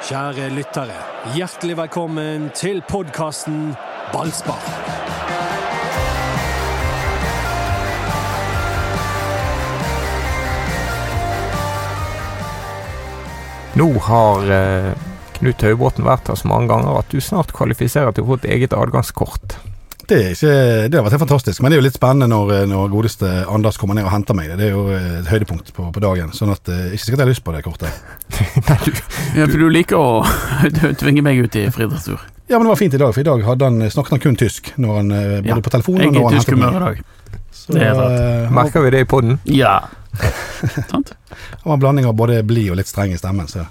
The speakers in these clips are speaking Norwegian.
Kjære lyttere, hjertelig velkommen til podkasten Ballspar. Nå har eh, Knut Høybråten vært her så mange ganger at du snart kvalifiserer til å få et eget adgangskort. Det, er ikke, det har vært helt fantastisk, men det er jo litt spennende når, når godeste Anders kommer ned og henter meg. Det er jo et høydepunkt på, på dagen. Sånn at eh, ikke sikkert jeg har lyst på det kortet. Nei, du, Ja, for du liker å tvinge meg ut i friidrettstur. Ja, men det var fint i dag, for i dag hadde han, snakket han kun tysk når han eh, både Ja, på telefonen Jeg og er når i han tysk humør i meg. dag. Så, Det er sant. eh, merker vi det i poden? Ja. Sant? han var en blanding av både blid og litt streng i stemmen, så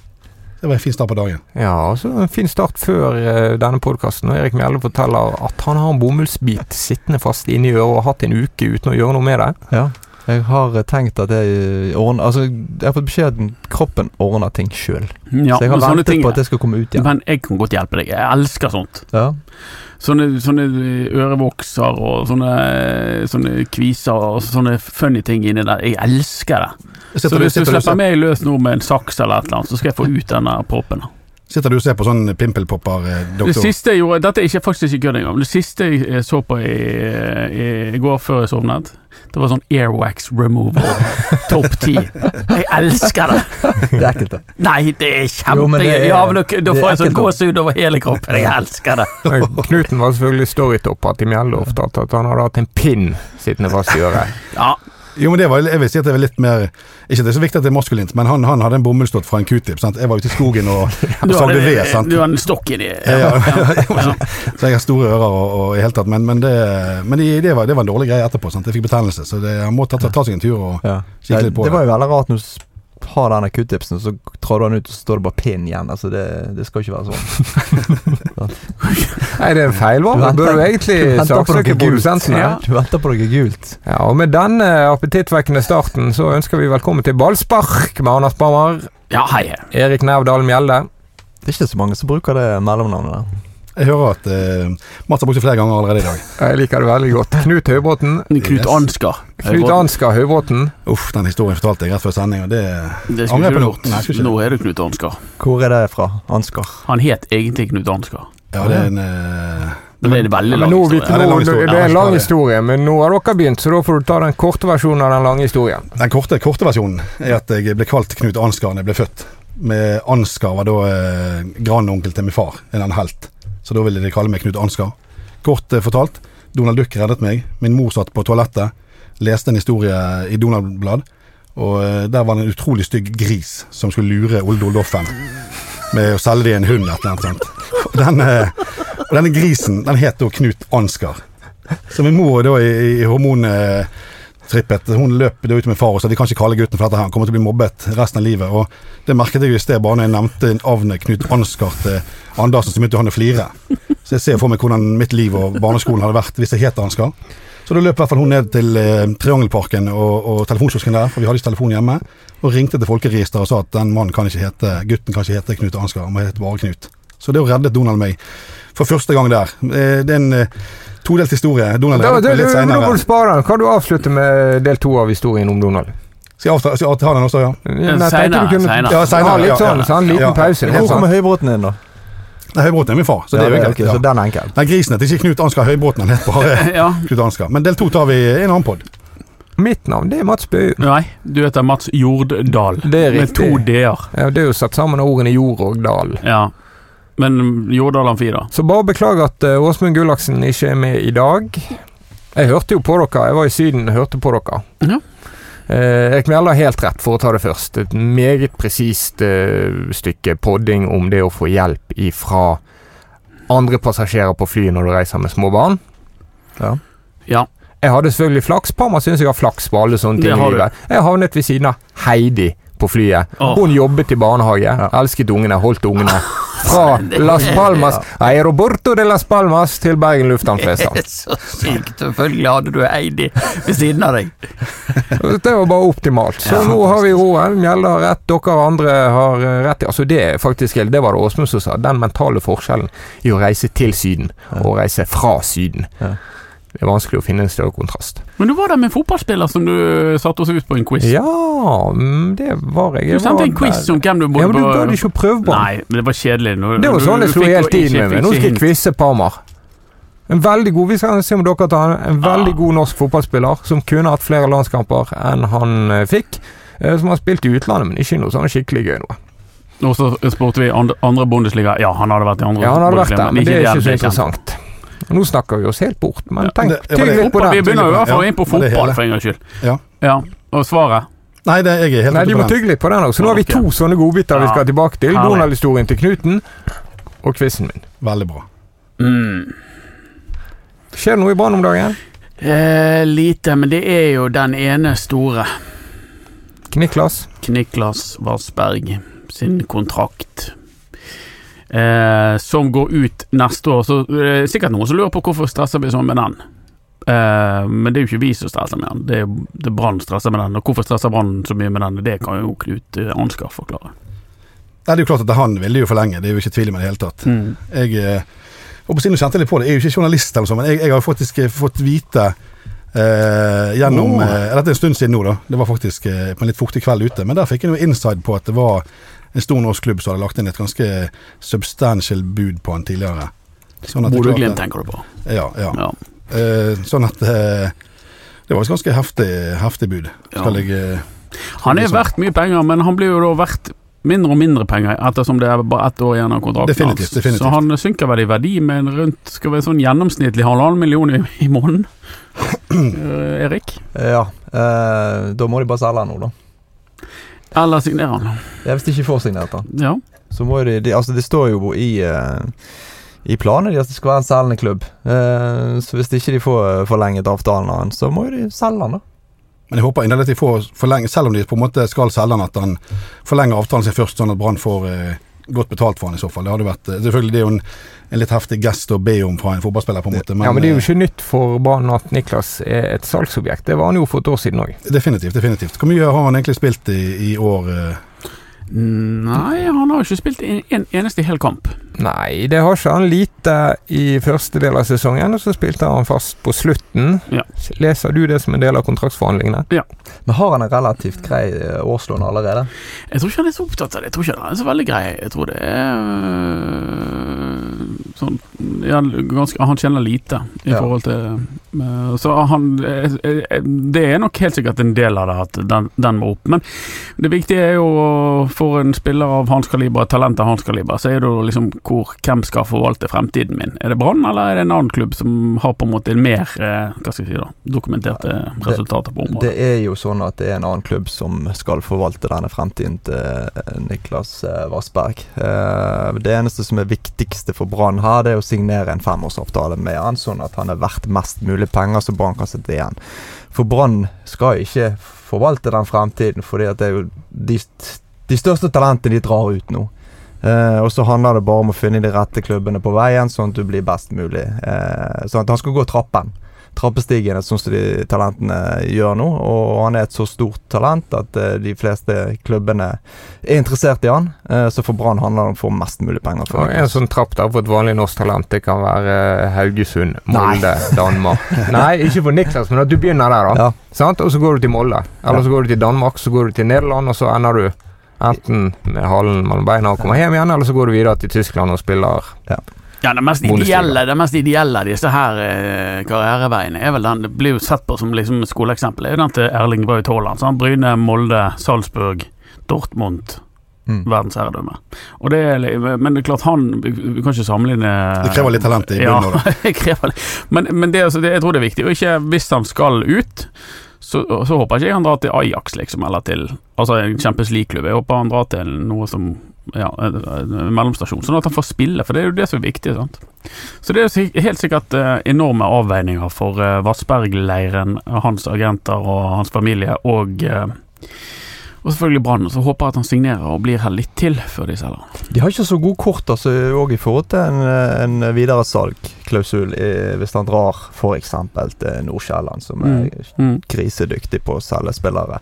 det var en fin start på dagen. Ja, altså en fin start før uh, denne podkasten. Erik Mjelde forteller at han har en bomullsbit sittende fast inni øret og har hatt en uke uten å gjøre noe med det. Ja. Jeg har eh, tenkt at jeg ordner Altså, jeg har fått beskjed om at kroppen ordner ting sjøl. Ja, så jeg har ventet ting på at det skal komme ut igjen. Men jeg kan godt hjelpe deg. Jeg elsker sånt. Ja. Sånne, sånne ørevokser og sånne, sånne kviser og sånne funny ting inni der. Jeg elsker det. Så du, hvis du slipper meg løs nå med en saks eller et eller annet, så skal jeg få ut denne proppen. sitter du og ser på sånn pimpelpopper-doktor? Det siste jeg gjorde Dette er ikke, faktisk ikke kødd engang. men Det siste jeg så på i, i, i går før jeg sovnet, det var sånn airwax removal. Topp ti. Jeg elsker det! Det er ekkelt, da. Nei, det er men da, får jeg sånn gåsehud over hele kroppen. Jeg elsker det. Knuten var selvfølgelig storytopper til Mjelde ofte, at han hadde hatt en pinn sittende fast i øret. Ja, Jo, men det var, jeg vil si at det var litt mer Ikke at det er så viktig at det er maskulint, men han, han hadde en bomullsdott fra en q-tip. sant? Jeg var ute i skogen og, og du sagde ved. sant? du har en stokk inni. Ja, ja. Så jeg har store ører og, og i hele tatt, men, men, det, men det, det, var, det var en dårlig greie etterpå. sant? Jeg fikk betennelse, så det, han må ta, ta, ta seg en tur og Ja. kikke litt på det Det var jo veldig rart når du har denne q-tipsen, så trar du den ut, og så står det bare pinn igjen. Altså, det, det skal ikke være sånn. Nei, det er en feilvare. Du Bør du egentlig du venter på saksøke produsenten. Ja. Du venter på noe gult. Ja, og med denne appetittvekkende starten så ønsker vi velkommen til ballspark med Anders Bammer, Ja, hei. Erik Nervdal Mjelde. Det er ikke så mange som bruker det mellomnavnet der. Jeg hører at uh, Mats har brukt det flere ganger allerede i dag. Jeg liker det veldig godt. Knut Høybråten. Knut Ansgar. Knut Ansgar Høybråten. Uff, den historien fortalte jeg rett før sending, og det Det Angrer skulle på nå. jeg Nå er det Knut Ansgar. Hvor er det fra? Ansgar? Han het egentlig Knut Ansgar. Ja, det er en eh, Men det er en veldig lang historie. Ja, det er en lang historie. det er en lang historie, men nå har dere begynt, så da får du ta den korte versjonen av den lange historien. Den korte, korte versjonen er at jeg ble kalt Knut Ansgar da jeg ble født. Med Ansgar var da eh, grandonkel til min far, en annen helt. Så da ville de kalle meg Knut Ansgar. Kort eh, fortalt, Donald Duck reddet meg. Min mor satt på toalettet, leste en historie i Donald-blad, og eh, der var det en utrolig stygg gris som skulle lure Olde Oldoffen med å selge dem en hund eller noe sånt. Og denne, og denne grisen, den het da Knut Ansgar. Så min mor da i, i hormontrippet, hun løp da ut med far og sa de kan ikke kalle gutten for dette her, han kommer til å bli mobbet resten av livet. Og det merket jeg jo i sted bare når jeg nevnte navnet Knut Ansgar til Andersen, så begynte han å flire. Så jeg ser for meg hvordan mitt liv og barneskolen hadde vært hvis jeg het Ansgar. Så da løp i hvert fall hun ned til eh, Triangelparken og, og telefonkiosken der, for vi hadde ikke telefon hjemme, og ringte til folkeregisteret og sa at den mannen kan ikke hete, gutten kan ikke hete Knut Ansgar, han må hete bare Knut. Så det reddet Donald meg for første gang der. Eh, Det er en eh, todelt historie. Donald Da, det, litt må du spare den. Kan du avslutte med del to av historien om Donald? Skal jeg skal jeg ta den også, ja? Jeg tenkte Senere. Ja, litt ja, sånn, ja. sånn liten Ja. pause. Hvor sånn. kommer Høybråten inn, da? Nei, Høybråten er min far, så det er jo Ja, enkelt. ok, Så den er enkel. Nei, grisen heter ikke Knut Ansgar Høybråten, han heter bare Ja. Knut Ansgar. Men del to tar vi i en annen pod. Mitt navn det er Mats Bø. Nei, du heter Mats Jorddal. Det er Med to riktig. d-er. Ja, det er jo satt sammen av ordene jord og dal. Ja. Men Jorddal Amfi, da? Så bare beklager at eh, Åsmund Gullaksen ikke er med i dag. Jeg hørte jo på dere, jeg var i Syden og hørte på dere. Ja. Eh, Erik Mjelde har helt rett, for å ta det først. Et meget presist eh, stykke podding om det å få hjelp ifra andre passasjerer på flyet når du reiser med små barn. Ja. Ja. Jeg hadde selvfølgelig flaks. Parma syns jeg har flaks på alle sånne ting i livet. Jeg havnet ved siden av Heidi på flyet. Oh. Hun jobbet i barnehage, elsket ungene, holdt ungene. Fra Las Palmas Aeroborto de Las Palmas til Bergen lufthavn Flesland. så sykt. Selvfølgelig hadde du Eidi ved siden av deg. Det var bare optimalt. Så Ja, nå har vi roen. Mjelde har rett, dere andre har eh, rett. Altså Det er faktisk det var det Åsmund som sa. Den mentale forskjellen i å reise til Syden og å reise fra Syden. Ja. Det er vanskelig å finne en større kontrast. Men du var der med en fotballspiller som du satte oss ut på en quiz. Ja, mm, det var jeg. Du sendte en quiz der. om hvem du Ja, men du gadd ikke å prøve på. Nei, men det var kjedelig. Nå, Det var sånn jeg slo helt inn med meg. Nå skal jeg quize Parmar. En veldig god, Vi skal se om dere tar en, veldig god norsk fotballspiller som kunne hatt flere landskamper enn han eh, fikk. eh, Som har spilt i utlandet, men ikke noe sånn skikkelig gøy noe. Og så spurte vi andre, Bundesliga. Ja, han hadde vært i andre Ja, han hadde vært der, men det er ikke så den interessant. Nå snakker vi oss helt bort, men Ja, tenk det- det det. litt på den. vi begynner jo i hvert fall inn på fotball, for en gangs skyld. Ja. ja. Og svaret? Nei, det, jeg er helt Nei, de må tygge litt på den også. Så nå har vi to sånne godbiter vi skal tilbake til. Donald-historien til Knuten og quizen min. Veldig bra. Mm. Skjer det noe i Brann om dagen? Eh, lite, men det er jo den ene store. Kniklas? Kniklas Vassberg sin kontrakt. Eh, som går ut neste år. Så det er sikkert noen som lurer på hvorfor stresser vi sånn med den. Eh, men det er jo ikke vi som stresser med den, det er, det Brann stresser med den. Og hvorfor stresser Brann så mye med den, det kan jo Knut eh, Ansgar forklare. Nei, det er jo klart at han ville jo forlenge, det er jo ikke tvil om i det hele tatt. Jeg eh, og på siden kjente jeg litt på det, jeg er jo ikke journalist, eller sånn, men jeg, jeg har faktisk eh, fått vite eh, gjennom oh. eh, Dette er en stund siden nå, da. Det var faktisk eh, på en litt fuktig kveld ute. Men der fikk jeg noe inside på at det var en stor norsk klubb som hadde lagt inn et ganske substantial bud på han tidligere. Sånn Bodø-Glimt tenker du på. Ja. ja. Ja. Eh, sånn at eh, Det var et ganske heftig, heftig bud. Skal Ja. jeg eh, Han er verdt mye penger, men han blir jo da verdt mindre og mindre penger ettersom det er bare ett år igjen av kontrakten Definitivt, definitivt. Så han synker vel i verdi med en rundt skal være sånn gjennomsnittlig halvannen million i, i måneden. Eh, Erik? Ja, eh, da må de bare selge han nå, da. Eller signere han? Ja, hvis de ikke får signert han. Ja. Så må de, de Altså, det står jo i eh, i planen deres at det skal være en selgende klubb. Eh, så hvis ikke de får eh, forlenget avtalen av han, så må jo de selge han, da. Men jeg håper inderlig at de får forlenge, selv om de på en måte skal selge han, at han forlenger avtalen sin først, sånn at Brann får godt betalt for han i så fall. Det hadde vært, eh, selvfølgelig det er jo en, en litt heftig gest å be om fra en fotballspiller, på en måte. ja, men det er jo eh, ikke nytt for Brann at Niklas er et salgsobjekt. Det var han jo for et år siden òg. Definitivt. definitivt. Hvor mye har han egentlig spilt i, i år? eh? Nei, han har ikke spilt en, en eneste hel kamp. Nei, det har ikke han lite i første del av sesongen, og så spilte han fast på slutten. Ja. Leser du det som en del av kontraktsforhandlingene? Ja. Men har han en relativt grei eh, årslån allerede? Jeg tror ikke han er så opptatt av det. Jeg tror ikke han er så veldig grei. Jeg tror det er øh, sånn ja, ganske, Han kjenner lite i Ja. forhold til øh, Så han eh, eh, Det er nok helt sikkert en del av det at den, den må opp. Men det viktige er jo for en spiller av hans kaliber, talent av hans kaliber, så er det jo liksom hvor, hvem skal forvalte fremtiden min. Er det Brann, eller er det en annen klubb som har på en måte mer eh, hva skal jeg si da, dokumenterte resultater på området? Det er jo sånn at det er en annen klubb som skal forvalte denne fremtiden til eh, Niklas eh, Vassberg. Eh, Det eneste som er viktigste for Brann her, det er å signere en femårsavtale med han, sånn at han er verdt mest mulig penger som Brann kan sette igjen. For Brann skal ikke forvalte den fremtiden, fordi det er jo de, de største talentene de drar ut nå. Eh, og så handler det bare om å finne de rette klubbene på veien, sånn at du blir best mulig. Eh, sånn at han skal gå trappen trappestigene, sånn som de talentene gjør nå. Og han er et så stort talent at eh, de fleste klubbene er interessert i han. Eh, så for Brann handler det om å få mest mulig penger for en sånn trapp der for et vanlig norsk talent, det kan være eh, Haugesund, Molde, Danmark. Nei, ikke for Niklas, men at du begynner der, da. Ja. Sant? Og så går du til Molde. Eller så går du til Danmark, så går du til Nederland, og så ender du enten med halen mellom beina og kommer hjem igjen, eller så går du videre til Tyskland og spiller Ja, det mest ideelle, det mest ideelle av disse her eh, karriereveiene er vel den Det blir jo sett på som liksom skoleeksempel. Er jo den til Erling Braut Haaland. Sånn, Bryne, Molde, Salzburg, Dortmund. Mm. Verdensherredømme. Og det er, men det er klart han Vi kan ikke sammenligne Det krever litt talent i Ja, bunnen ja. Men, men det, altså- det, jeg tror det er viktig. Og ikke hvis han skal ut, så, så håper jeg ikke han drar til Ajax, liksom, eller til Altså en Champions League-klubb. Jeg håper han drar til noe som ja, en, mellomstasjon, sånn at han får spille, for det er jo det som er viktig. sant? Så det er helt sikkert eh, enorme avveininger for uh, Vassberg-leiren, hans agenter og hans familie, og eh, og selvfølgelig Brann. Så håper jeg at han signerer og blir her litt til før de selger. han. De har ikke så god kort altså, i forhold til en, en videresalgklausul i- hvis han drar f.eks. til Nordsjælland, som er Mm. grisedyktig på å selge spillere.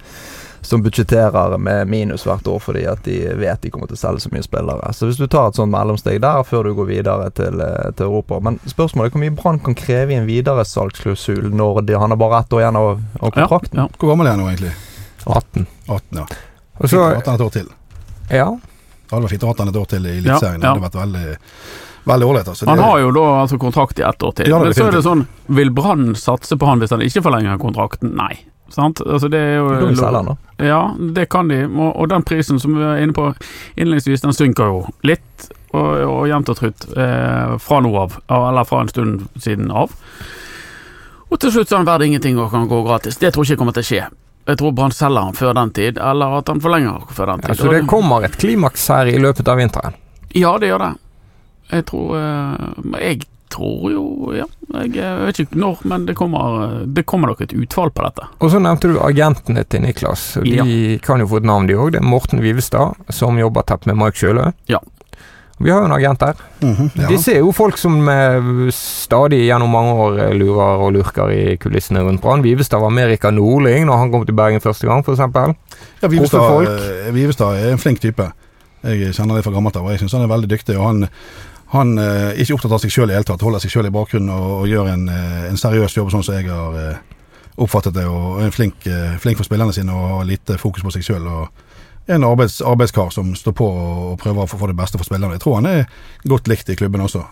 som budsjetterer med minus hvert år fordi at de vet de kommer til å selge så mye spillere. Så hvis du tar et sånt mellomsteg der før du går videre til, eh, til Europa Men spørsmålet er hvor mye Brann kan kreve i en videresalgsklausul når de, han har bare ett år igjen av, kontrakten? Ja, ja. Hvor gammel er han nå, egentlig? 18. 18, ja. Og så, Fint å ha et år til. ja. Det hadde vært fint å ha et år til i Eliteserien. Ja, ja. Det hadde vært veldig veldig ålreit. Altså. Han har jo da altså kontrakt i ett år til. Ja, er Men så er det sånn Vil Brann satse på han hvis han ikke forlenger kontrakten? Nei. Sant? Altså det er jo de selge. Ja, det kan de. Og, og den prisen som vi var inne på innledningsvis, den synker jo litt. Og, og jevnt og trutt eh, fra nå av, eller fra en stund siden av. Og til slutt så er han verdt ingenting og kan gå gratis. Det tror jeg ikke kommer til å skje. Jeg tror Brann selger han før den tid, eller at han forlenger før den tid. Ja, så det kommer et klimaks her i løpet av vinteren. Ja, det gjør det. Jeg tror eh, Jeg tror jo Ja, jeg, eh, vet ikke når, men det kommer, det kommer nok et utfall på dette. Og så nevnte du agentene til Niklas. De kan jo få et navn, de òg. Det er Morten Vivestad, som jobber tett med Mark Sjølø. Ja. Vi har jo en agent der. Mhm, ja. Disse er jo folk som eh, stadig gjennom mange år eh, lurer og lurker i kulissene rundt Brann. Vivestad var med Rikard Nordling når han kom til Bergen første gang, f.eks. Ja, Vivestad, eh, Vivestad er en flink type. Jeg kjenner det fra gammelt av, og jeg syns han er veldig dyktig. og Han, han er ikke opptatt av seg sjøl i det hele tatt, holder seg sjøl i bakgrunnen og, og gjør en, en seriøs jobb, sånn som jeg har oppfattet det. Og er flink, flink for spillerne sine og har lite fokus på seg sjøl. En arbeids, arbeidskar som står på og, prøver å få få det beste for spillerne. Jeg tror han er godt likt i klubben også.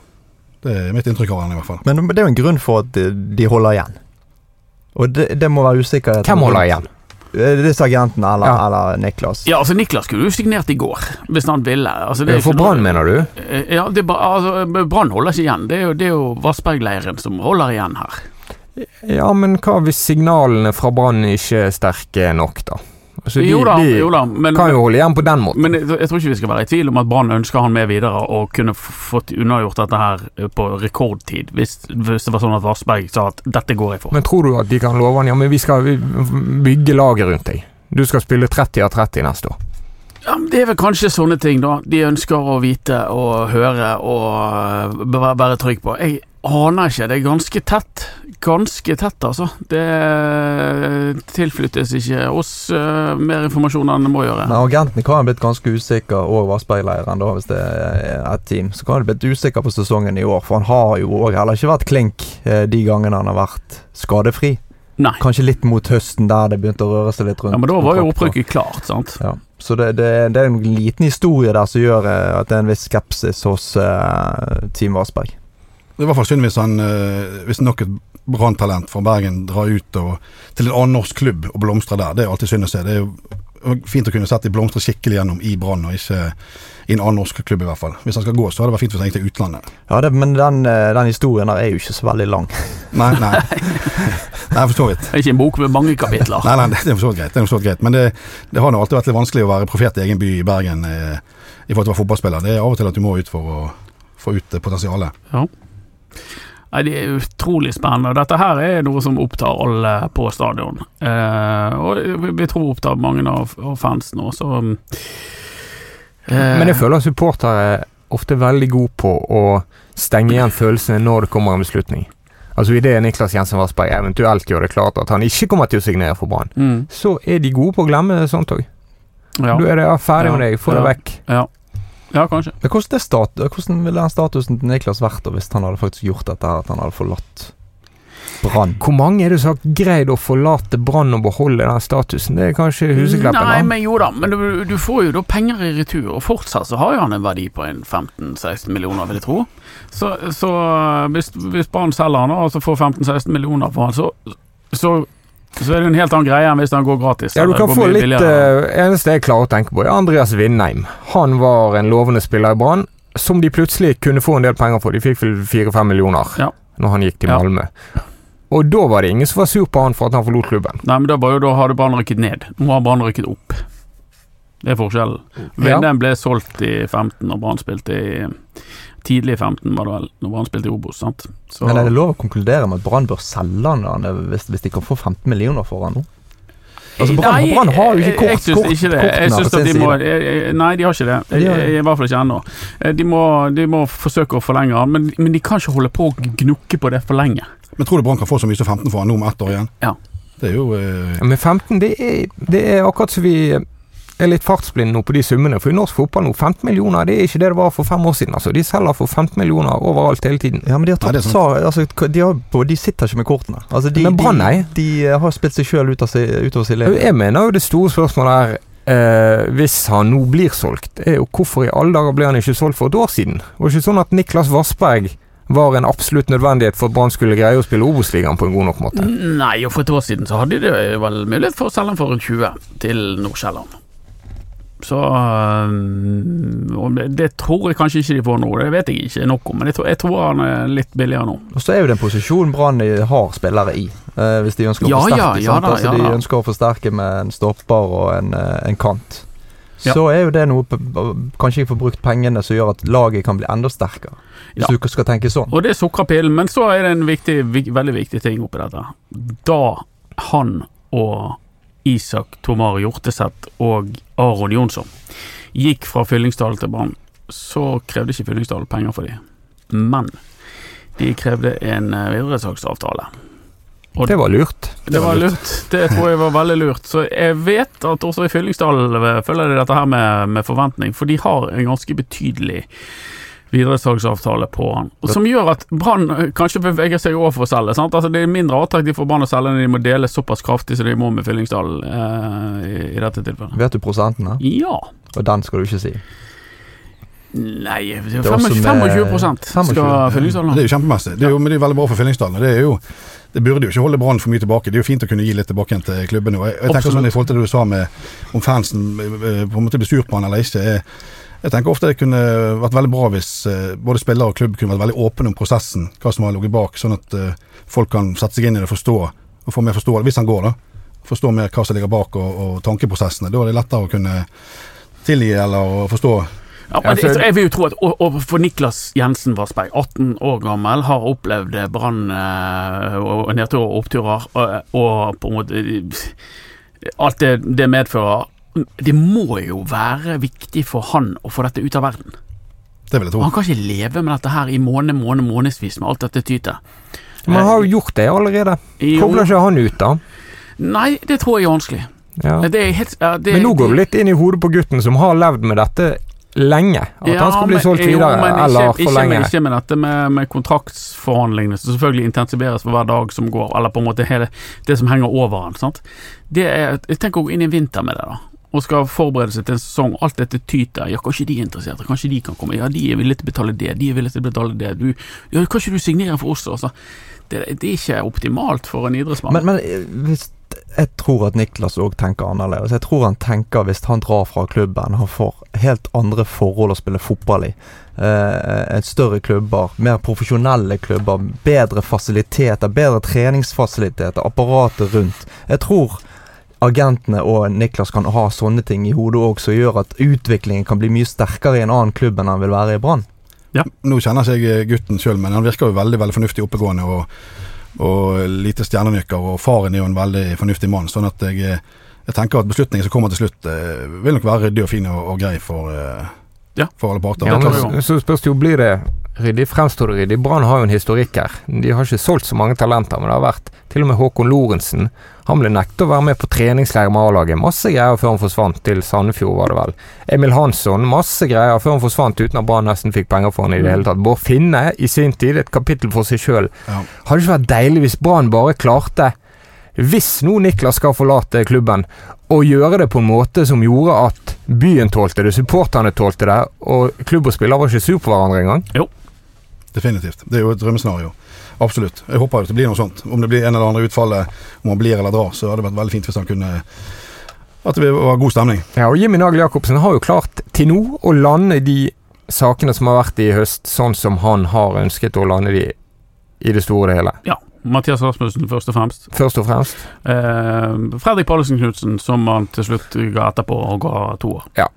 Det er mitt inntrykk av han i hvert fall. Men det er jo en grunn for at de, de holder igjen. Og det, det må være usikkerhet. Hvem holder igjen? Eh, Disse agentene eller, Ja. eller Niklas. Ja, altså Niklas skulle jo signert i går, hvis han ville. Altså, det er For Brann, mener du? Eh, Ja, altså, Brann holder ikke igjen. Det er jo, det er jo Vassberg-leiren som holder igjen her. Ja, men hva hvis signalene fra Brann ikke er sterke nok, da? Altså, de, jo da, de jo da, men, kan jo holde igjen på den måten. men jeg, jeg tror ikke vi skal være i tvil om at Brann ønsker han med videre og kunne fått unnagjort dette her eh, på rekordtid, hvis, hvis det var sånn at Vassberg sa at 'dette går jeg for'. Men tror du at de kan love han Ja, men vi skal bygge laget rundt deg. Du skal spille 30 av 30 neste år. Ja, Det er vel kanskje sånne ting da de ønsker å vite og høre og eh, være, trygg på. Jeg aner ikke. Det er ganske tett. Ganske tett, altså. Det eh, tilflyttes ikke oss eh, mer informasjon enn det må gjøre. Men agentene kan ha blitt ganske usikre, og Vassberg-leiren, da, hvis det er et team. Så kan ha blitt usikker på sesongen i år, for han har jo òg heller ikke vært klink de gangene han har vært skadefri. Nei. Kanskje litt mot høsten, der det begynte å røre seg litt rundt. Ja, Men da var jo opprykket klart, sant. Ja. Så det, det, det er en liten historie der som gjør eh, at det er en viss skepsis hos uh, Team Vassberg. Det var synd hvis, han, uh, hvis nok et branntalent fra Bergen drar ut og, til en annen norsk klubb og blomstrer der. Det er alltid synd å se. Det er jo fint å kunne sette de blomstre skikkelig gjennom i Brann, og ikke i en annen norsk klubb i hvert fall. Hvis han skal gå, så hadde det vært fint hvis han gikk til utlandet. Ja, det, men den, eh, den historien der er jo ikke så veldig lang. Nei, nei. Nei, for så vidt. Det er ikke en bok med mange kapitler. Nei, nei, det er for så vidt greit. Det er for så vidt greit. Men det, det har nå alltid vært litt vanskelig å være profet i egen by i Bergen eh, i forhold til å være fotballspiller. Det er av og til at du må ut for å få ut potensialet. potensialet. Nei, Det er utrolig spennende. Dette her er noe som opptar alle på stadion. Eh, og vi- tror opptar mange av, av fansen også. Eh, Men jeg føler at supportere er ofte veldig gode på å stenge igjen følelsene når det kommer en beslutning. Altså Idet Niklas Jensen Vassberg eventuelt gjør det klart at han ikke kommer til å signere for Brann, mm, så er de gode på å glemme sånt òg. ja. Da er det ja, ferdig med deg, få det Ja. vekk. ja. Ja, kanskje. Men hvordan, det stat hvordan ville den statusen til Niklas vært hvis han hadde faktisk gjort dette her, at han hadde forlatt Brann? Hvor mange er det som har greid å forlate Brann og beholde den statusen? Det er kanskje Husekleppen? Nei, da? men jo da, men du, du får jo da penger i retur, og fortsatt så har jo han en verdi på en 15-16 millioner, vil jeg tro. Så, så hvis, hvis Brann selger han og så får 15-16 millioner for han, så, så, så er det en helt annen greie enn hvis han går gratis. Ja, du kan få litt eh, Eneste jeg klarer å tenke på, er Andreas Vindheim. Han var en lovende spiller i Brann, som de plutselig kunne få en del penger for. De fikk vel fire-fem millioner Ja. når han gikk til Ja. Malmö. Og da var det ingen som var sur på han for at han forlot klubben. Nei, men da, var jo, da hadde Brann rykket ned. Nå har Brann rykket opp. Det er forskjellen. Ja. Vindheim ble solgt i 15, og Brann spilte i Tidlig i 15, var det vel, når Brann spilte i Obos. sant? Så, Men er det lov å konkludere med at Brann bør selge han hvis, hvis de kan få 15 millioner for han nå? Altså, Brann, Brann har jo ikke kort, jeg syns kort, ikke det. kortene Jeg synes at sin de må, Nei, de har ikke det. I hvert fall ikke ennå. Eh, De må, de må forsøke å forlenge han, men, men de kan ikke holde på å gnukke på det for lenge. Men tror du Brann kan få så mye som 15 for han nå med ett år igjen? Det er jo eh, Ja, Men 15, det er, det er akkurat som vi er litt fartsblind nå på de summene. For i norsk fotball nå, 15 millioner, det er ikke det det var for fem år siden. altså. De selger for 15 millioner overalt hele tiden. Ja, men de har tatt ja, altså, de, har, de sitter ikke med kortene. Altså, de, Men Brann, nei. de, de har spilt seg sjøl ut av utover sin leve. Jeg mener jo det store spørsmålet er eh, hvis han nå blir solgt, er jo hvorfor i alle dager ble han ikke solgt for et år siden? Det var ikke sånn at Niklas Vassberg var en absolutt nødvendighet for at Brann skulle greie å spille Obos-ligaen på en god nok måte. Nei, og for et år siden så hadde de vel mulighet for å selge han for rundt 20 til Nordsjælland. Så og det, det tror jeg kanskje ikke de får nå, det vet jeg ikke nok om. Men jeg tror, jeg tror han er litt billigere nå. Og så er jo det en posisjon Brann har spillere i, eh, hvis de ønsker å forsterke. ja, ja da, altså, de ønsker å forsterke med en stopper og en, eh, en kant. Ja. Så er jo det noe Kanskje jeg får brukt pengene som gjør at laget kan bli enda sterkere. Hvis Ja. du skal tenke sånn. Og det er sukkerpillen, men så er det en viktig, veldig viktig ting oppi dette. Da han og Isak Tomar Hjorteseth og Aron Jonsson gikk fra Fyllingsdal til Brann, så krevde ikke Fyllingsdal penger for dem. Men de krevde en eh, videresalgsavtale. Det var lurt. det var lurt. Det tror jeg var veldig lurt. Så jeg vet at også i Fyllingsdal eh, følger de dette her med, med forventning, for de har en ganske betydelig videresalgsavtale på han. Som gjør at Brann eh, kanskje beveger seg over for å selge. Sant? Altså Det er mindre attraktivt for Brann å selge når de må dele såpass kraftig som de må med Fyllingsdal eh, i, i dette tilfellet. Vet du prosentene? Ja. Og den skal du ikke si. Nei, det er Det er 25, med- 25 skal 25, ha. Det er jo kjempemessig. Det er jo, men det er veldig bra for Fyllingsdalen. Det er jo det burde jo ikke holde Brann for mye tilbake. Det er jo fint å kunne gi litt tilbake igjen til klubbene. Og jeg, jeg tenker Absolutt. sånn i forhold til det du sa med om fansen eh, på en måte blir sur på han eller ikke. Jeg, jeg tenker ofte det kunne vært veldig bra hvis eh, både spiller og klubb kunne vært veldig åpne om prosessen, hva som har ligget bak, sånn at eh, folk kan sette seg inn i det og forstå, og få mer forståelse, hvis han går, da. Forstå mer hva som ligger bak og, og tankeprosessene. Da er det lettere å kunne tilgi eller forstå. Ja, men jeg, jeg vil jo tro at og, og for Niklas Jensen Vassberg, 18 år gammel, har opplevd Brann eh, og og nedturer og oppturer, og, og på en måte Alt det det medfører. Det må jo være viktig for han å få dette ut av verden. Det vil jeg tro. han kan ikke leve med dette her i måned, måned, månedsvis med alt dette tytet. Man har jo gjort det allerede. Kobler ikke han ut, da? Nei, det tror jeg er vanskelig. Ja. Det er helt, ja, det, Men nå går det litt inn i hodet på gutten som har levd med dette lenge. At Ja, han skal bli men- solgt jo, ikke, eller for ikke lenge. Med, ikke med dette med, med kontraktsforhandlingene, som selvfølgelig intensiveres for hver dag som går, eller på en måte hele det som henger over han. Sant? Det er, jeg tenker å gå inn i en vinter med det, da. Og skal forberede seg til en sesong. Alt dette tyter. Ja, kanskje de er interessert, kanskje de kan komme. Ja, de er villige til å betale det, de er villige til å betale det. Du, ja, kanskje du signerer for oss, altså. Det, det er ikke optimalt for en idrettsmann. Men, men eh, hvis jeg tror at Niklas òg tenker annerledes. Jeg tror han tenker hvis han drar fra klubben, han får helt andre forhold å spille fotball i. Eh, større klubber, mer profesjonelle klubber, bedre fasiliteter, bedre treningsfasiliteter, apparatet rundt. Jeg tror agentene og Niklas kan ha sånne ting i hodet òg, som gjør at utviklingen kan bli mye sterkere i en annen klubb enn han vil være i Brann. Nå kjenner jeg gutten sjøl, men han virker jo veldig veldig fornuftig oppegående og, og lite stjernenykker. Og faren er jo en veldig fornuftig mann. sånn at jeg, jeg tenker at beslutningen som kommer til slutt, eh, vil nok være ryddig og fin og, og grei for, eh, Ja. for alle parter. Ja, men så, så spørs det jo, blir det ryddig? Fremstår det ryddig? Brann har jo en historikk her. De har ikke solgt så mange talenter, men det har vært til og med Håkon Lorentzen. Han ble nektet å være med på treningsleir med A-laget. Masse greier før han forsvant til Sandefjord, var det vel. Emil Hansson, masse greier før han forsvant uten at Brann nesten fikk penger for han i det hele tatt. Bård Finne, i sin tid, et kapittel for seg sjøl. Ja. Hadde ikke vært deilig hvis Brann bare klarte, hvis nå Niklas skal forlate klubben, å gjøre det på en måte som gjorde at byen tålte det, supporterne tålte det, og klubb og spiller var ikke sur på hverandre engang? Definitivt. Det er jo et drømmescenario. Absolutt. Jeg håper jo det blir noe sånt. Om det blir en eller andre utfallet, om han blir eller drar, så hadde det vært veldig fint hvis han kunne At det var god stemning. Ja, og Jimmy Nagel Jacobsen har jo klart til nå å lande de sakene som har vært i høst, sånn som han har ønsket å lande de i det store og hele. Ja. Mathias Rasmussen, først og fremst. Først og fremst. Eh, Fredrik Pallesen Knutsen, som han til slutt ga etterpå og ga to år. Ja.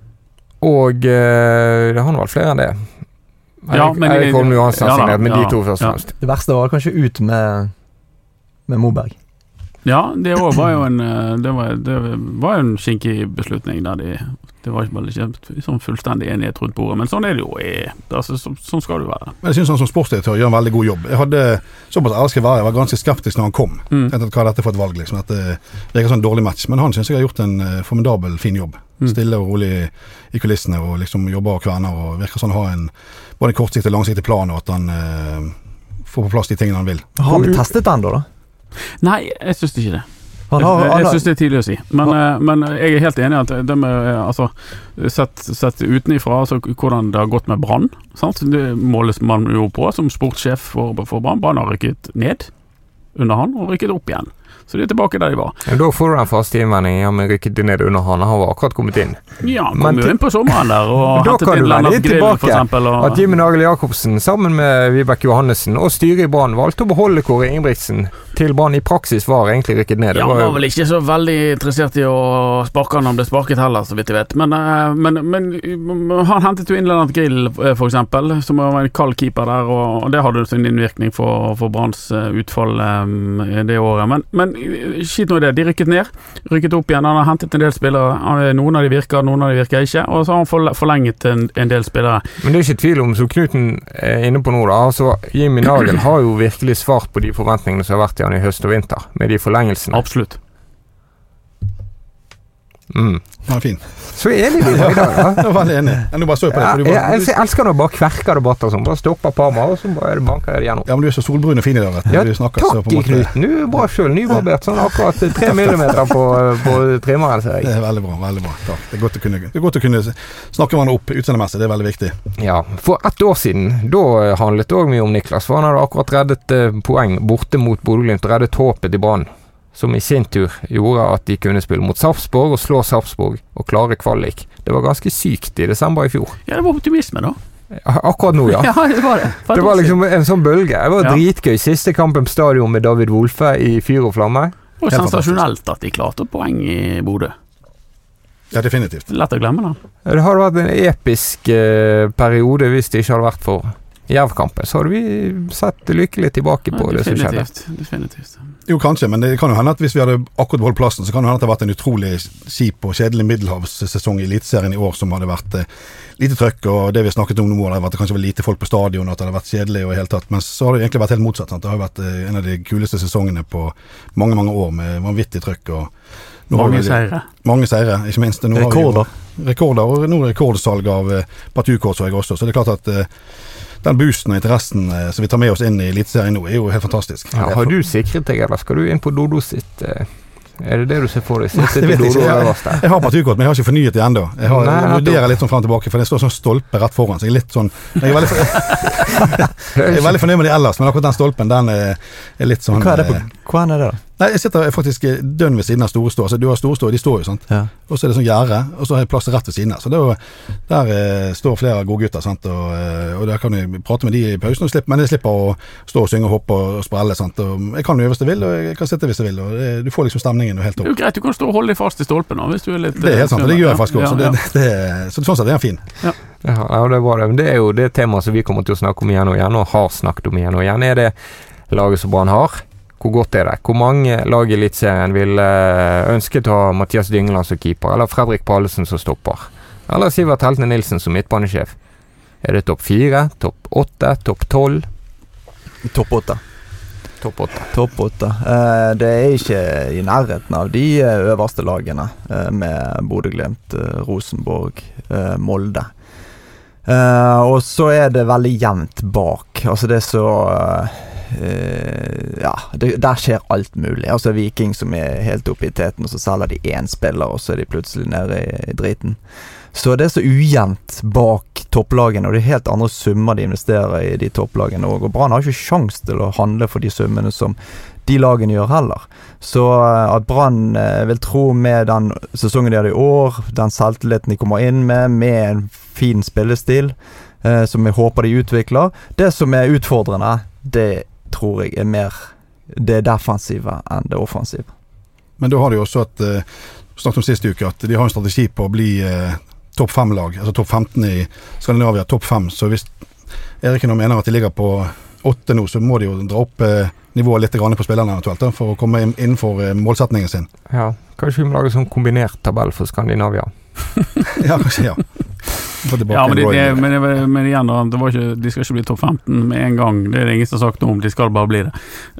Og eh, det har nå vært flere enn det. Ja, men- Erik Holm Johansen har signert, men de to først og fremst. Det verste var kanskje ut med, med Moberg. Ja, det òg var jo en eh, Det var, det var jo en skinkig beslutning der de det var ikke sånn fullstendig enighet rundt bordet, men sånn er det jo. Altså, så, sånn skal det jo være. Men jeg syns han som sportsdirektør gjør en veldig god jobb. Jeg hadde såpass ærlig skal være, jeg var ganske skeptisk når han kom. Mm. Tenkte at Hva er dette for et valg? liksom, at Det virker som en dårlig match. Men han syns jeg har gjort en eh, formidabel fin jobb. Mm. Stille og rolig i kulissene og liksom jobber og kverner. og Virker sånn å ha en både en kortsiktig og langsiktig plan, og at han eh, får på plass de tingene han vil. Har vi testet den, da? da? Nei, jeg syns ikke det. Har, jeg jeg syns det er tidlig å si. Men, eh, men jeg er helt enig i at det med eh, altså, Sett, sett utenifra, altså hvordan det har gått med Brann. Det måles man jo på som sportssjef for, for Brann. Brann har rykket ned under han, og rykket opp igjen. Så de er tilbake der de var. Ja, Da får du den faste innvendingen. Ja, men rykket de ned under han? Han var akkurat kommet inn. Ja, han Men kom jo inn på sommeren der og hentet inn Lennart Grill, eksempel. Og, At Jimmy Nagel Jacobsen sammen med Vibeke Johannessen og styret i Brann valgte å beholde Kåre Ingebrigtsen til Brann i praksis var egentlig rykket ned. Ja, han var vel ikke så veldig interessert i å sparke han om det sparket heller, så vidt jeg vet. Men, eh, men, men han hentet jo inn Lennart Grill, f.eks., for eksempel, som var en kald keeper der, og, det hadde sin innvirkning for, for Branns eh, utfall eh, det året. Men, men skitt nå i det, de rykket ned, rykket opp igjen. Han har hentet en del spillere. Eh, Noen av de virker, noen av de virker ikke. Og så har han forlenget en, en del spillere. Men det er ikke tvil om, som Knuten er inne på nå, da. Altså, Jimmy Nagel har jo virkelig svart på de forventningene som har vært i han i høst og vinter, med de forlengelsene. Absolutt. Mm. Den er fin. Så enig vi var i dag, da. Jeg enig. Jeg nå bare så på det. Ja, jeg, jeg, elsker, når du bare kverker debatter sånn. Bare stopper Parma, og så bare banker jeg det gjennom. ja, men du er så solbrun og fin i dag. vet. Ja, Du snakker så Takk på i Knut. Knuten. Du er bra sjøl. Nybarbert sånn akkurat tre millimeter på, på trimmeren, ser Det er veldig bra. veldig bra Takk. Det er godt å kunne, det er godt å kunne snakke hverandre opp utseendemessig. Det er veldig viktig. Ja, For ett år siden, da handlet det òg mye om Niklas. For han hadde akkurat reddet eh, poeng borte mot Bodø-Glimt reddet håpet i Brann. Som i sin tur gjorde at de kunne spille mot Sarpsborg og slå Sarpsborg og klare kvalik. Det var ganske sykt i desember i fjor. Ja, det var optimisme, da. Akkurat nå, ja. det var det. Det var liksom en sånn bølge. Det var Ja. dritgøy. Siste kampen på stadion med David Wolfe i fyr og flamme. Og sensasjonelt at de klarte poeng i Bodø. Ja, definitivt. Lett å glemme da. Det hadde vært en episk eh, periode hvis det ikke hadde vært for Jerv-kampen. Så hadde vi sett lykkelig tilbake på det som skjedde. definitivt. definitivt. Jo, kanskje, men det kan jo hende at hvis vi hadde akkurat beholdt plassen, så kan det hende at det hadde vært en utrolig kjip og kjedelig middelhavssesong i Eliteserien i år som hadde vært eh, lite trøkk, og det vi har snakket om nå, hadde vært at det kanskje var lite folk på stadion, at det hadde vært kjedelig og i hele tatt. Men så har det egentlig vært helt motsatt. Sant? Det har jo vært eh, en av de kuleste sesongene på mange, mange år med vanvittig trøkk. og Mange seire. Mange seire, ikke minst. Nå har vi rekorder. rekorder, og nå rekordsalg av eh, partukort, så jeg også. Så det er klart at eh, den boosten og interessen eh, som vi tar med oss inn i Eliteserien nå, er jo helt fantastisk. Ja, har du sikret deg, eller skal du inn på Dodo sitt eh, Er det det du ser for deg? Nei, Sitte det vet jeg Dodo ikke. øverst der? Jeg har partikort, men jeg har ikke fornyet det ennå. Jeg, har, Nei, vurderer litt sånn fram og tilbake, for det står sånn stolpe rett foran. Så jeg er litt sånn Jeg er veldig, jeg er veldig fornøyd med det ellers, men akkurat den stolpen, den er, litt sånn Hva er det eh, på Hva er det, da? Nei, jeg sitter faktisk eh, dønn ved siden av Storestå. Altså, du har Storestå, de står jo, sant. Ja. Og så er det sånn gjerde, og så har jeg plass rett ved siden av. Så det er jo, der eh, står flere godgutter, sant. Og, eh, og der kan jeg prate med de i pausen, og slippe, men jeg slipper å stå og synge og hoppe og sprelle. Sant? Og jeg kan jo hvis jeg vil, og jeg kan sitte hvis jeg vil. Og det, du får liksom stemningen og helt Det er jo greit, du kan stå og holde deg fast i stolpen hvis du er litt Det er helt sant, og det gjør jeg faktisk Ja, også. Så, ja, det, det, det, så sånn sett er den fin. Ja, ja, det er det. Men det er jo det temaet som vi kommer til å snakke om igjen og igjen, og har snakket om igjen og igjen. Er det laget som Brann har? Hvor godt er det? Hvor mange lag i Eliteserien ville eh, ønsket å ha Mathias Dyngeland som keeper, eller Fredrik Pallesen som stopper? Eller Sivert Heltene Nilsen som midtbanesjef? Er det topp fire, topp åtte, topp tolv? Topp åtte. Topp åtte. Topp åtte. Eh, det er ikke i nærheten av de eh, øverste lagene, eh, med Bodø-Glimt, eh, Rosenborg, eh, Molde. Eh, og så er det veldig jevnt bak. Altså, det er så Ja, det, der skjer alt mulig. Altså Viking som er helt oppe i teten, og så selger de én spiller, og så er de plutselig nede i, i driten. Så det er så ujevnt bak topplagene, og det er helt andre summer de investerer i de topplagene òg. Og Brann har ikke sjanse til å handle for de summene som de lagene gjør heller. Så eh, at Brann eh, vil tro med den sesongen de hadde i år, den selvtilliten de kommer inn med, med en fin spillestil, eh, som jeg håper de utvikler Det som er utfordrende, det tror jeg er mer det defensive enn det offensive. Men da har de også at eh, snakket om sist uke, at de har en strategi på å bli eh, topp fem-lag. Altså topp 15 i Skandinavia, topp fem. Så hvis Erik nå mener at de ligger på åtte nå, så må de jo dra opp eh, nivået litt på spillerne eventuelt, da, for å komme inn, innenfor eh, målsetningen sin. Ja, kanskje vi må lage sånn kombinert tabell for Skandinavia. Ja, kanskje, ja. Ja, men, det, det, men, det- men igjen, det var ikke, de skal ikke bli topp 15 med en gang. Det er det ingen som har sagt noe om, de skal bare bli det.